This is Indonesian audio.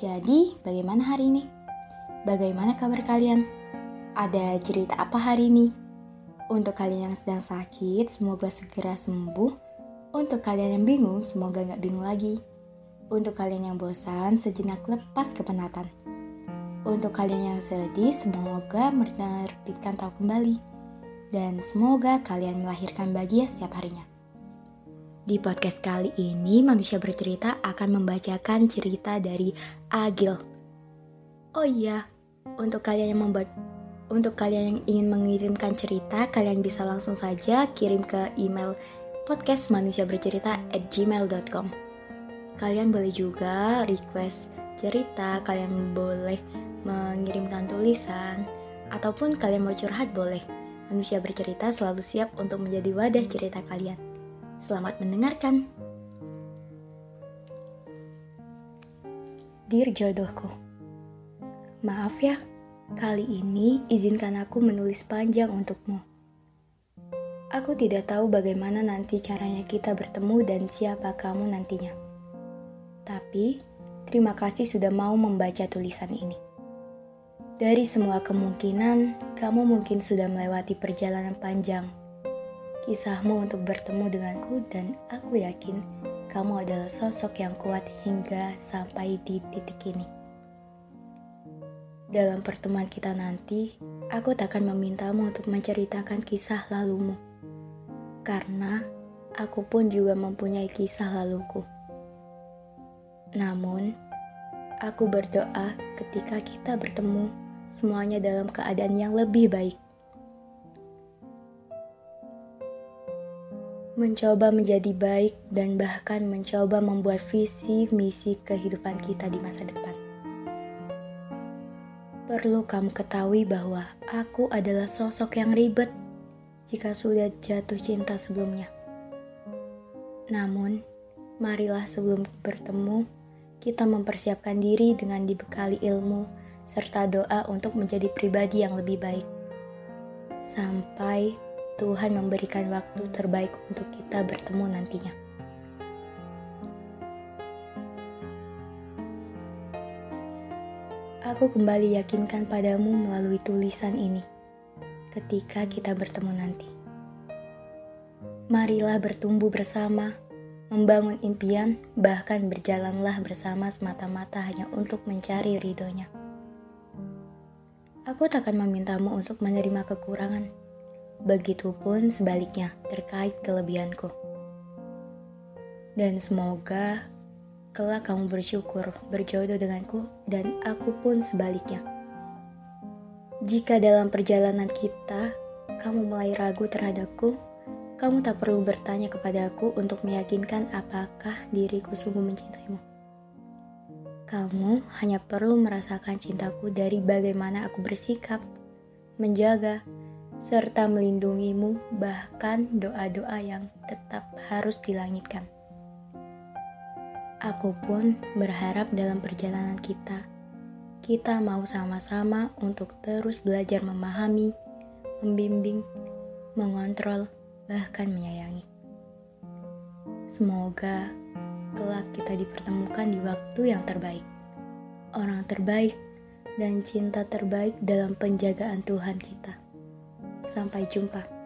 Jadi, bagaimana hari ini? Bagaimana kabar kalian? Ada cerita apa hari ini? Untuk kalian yang sedang sakit, semoga segera sembuh. Untuk kalian yang bingung, semoga nggak bingung lagi. Untuk kalian yang bosan, sejenak lepas kepenatan. Untuk kalian yang sedih, semoga menerbitkan tahu kembali. Dan semoga kalian melahirkan bahagia setiap harinya. Di podcast kali ini, manusia bercerita akan membacakan cerita dari Agil. Oh iya, untuk kalian yang membuat untuk kalian yang ingin mengirimkan cerita, kalian bisa langsung saja kirim ke email podcast manusia bercerita at gmail.com. Kalian boleh juga request cerita, kalian boleh mengirimkan tulisan, ataupun kalian mau curhat boleh. Manusia bercerita selalu siap untuk menjadi wadah cerita kalian. Selamat mendengarkan. Dear jodohku, maaf ya, kali ini izinkan aku menulis panjang untukmu. Aku tidak tahu bagaimana nanti caranya kita bertemu dan siapa kamu nantinya. Tapi, terima kasih sudah mau membaca tulisan ini. Dari semua kemungkinan, kamu mungkin sudah melewati perjalanan panjang kisahmu untuk bertemu denganku dan aku yakin kamu adalah sosok yang kuat hingga sampai di titik ini. Dalam pertemuan kita nanti, aku takkan memintamu untuk menceritakan kisah lalumu. Karena aku pun juga mempunyai kisah laluku. Namun, aku berdoa ketika kita bertemu, semuanya dalam keadaan yang lebih baik. Mencoba menjadi baik, dan bahkan mencoba membuat visi misi kehidupan kita di masa depan. Perlu kamu ketahui bahwa aku adalah sosok yang ribet jika sudah jatuh cinta sebelumnya. Namun, marilah sebelum bertemu, kita mempersiapkan diri dengan dibekali ilmu serta doa untuk menjadi pribadi yang lebih baik. Sampai Tuhan memberikan waktu terbaik untuk kita bertemu nantinya. Aku kembali yakinkan padamu melalui tulisan ini ketika kita bertemu nanti. Marilah bertumbuh bersama, membangun impian, bahkan berjalanlah bersama semata-mata hanya untuk mencari ridhonya. Aku takkan memintamu untuk menerima kekurangan, Begitupun sebaliknya terkait kelebihanku. Dan semoga kelak kamu bersyukur berjodoh denganku dan aku pun sebaliknya. Jika dalam perjalanan kita kamu mulai ragu terhadapku, kamu tak perlu bertanya kepadaku untuk meyakinkan apakah diriku sungguh mencintaimu. Kamu hanya perlu merasakan cintaku dari bagaimana aku bersikap, menjaga, serta melindungimu, bahkan doa-doa yang tetap harus dilangitkan. Aku pun berharap dalam perjalanan kita, kita mau sama-sama untuk terus belajar memahami, membimbing, mengontrol, bahkan menyayangi. Semoga kelak kita dipertemukan di waktu yang terbaik, orang terbaik, dan cinta terbaik dalam penjagaan Tuhan kita. Sampai jumpa.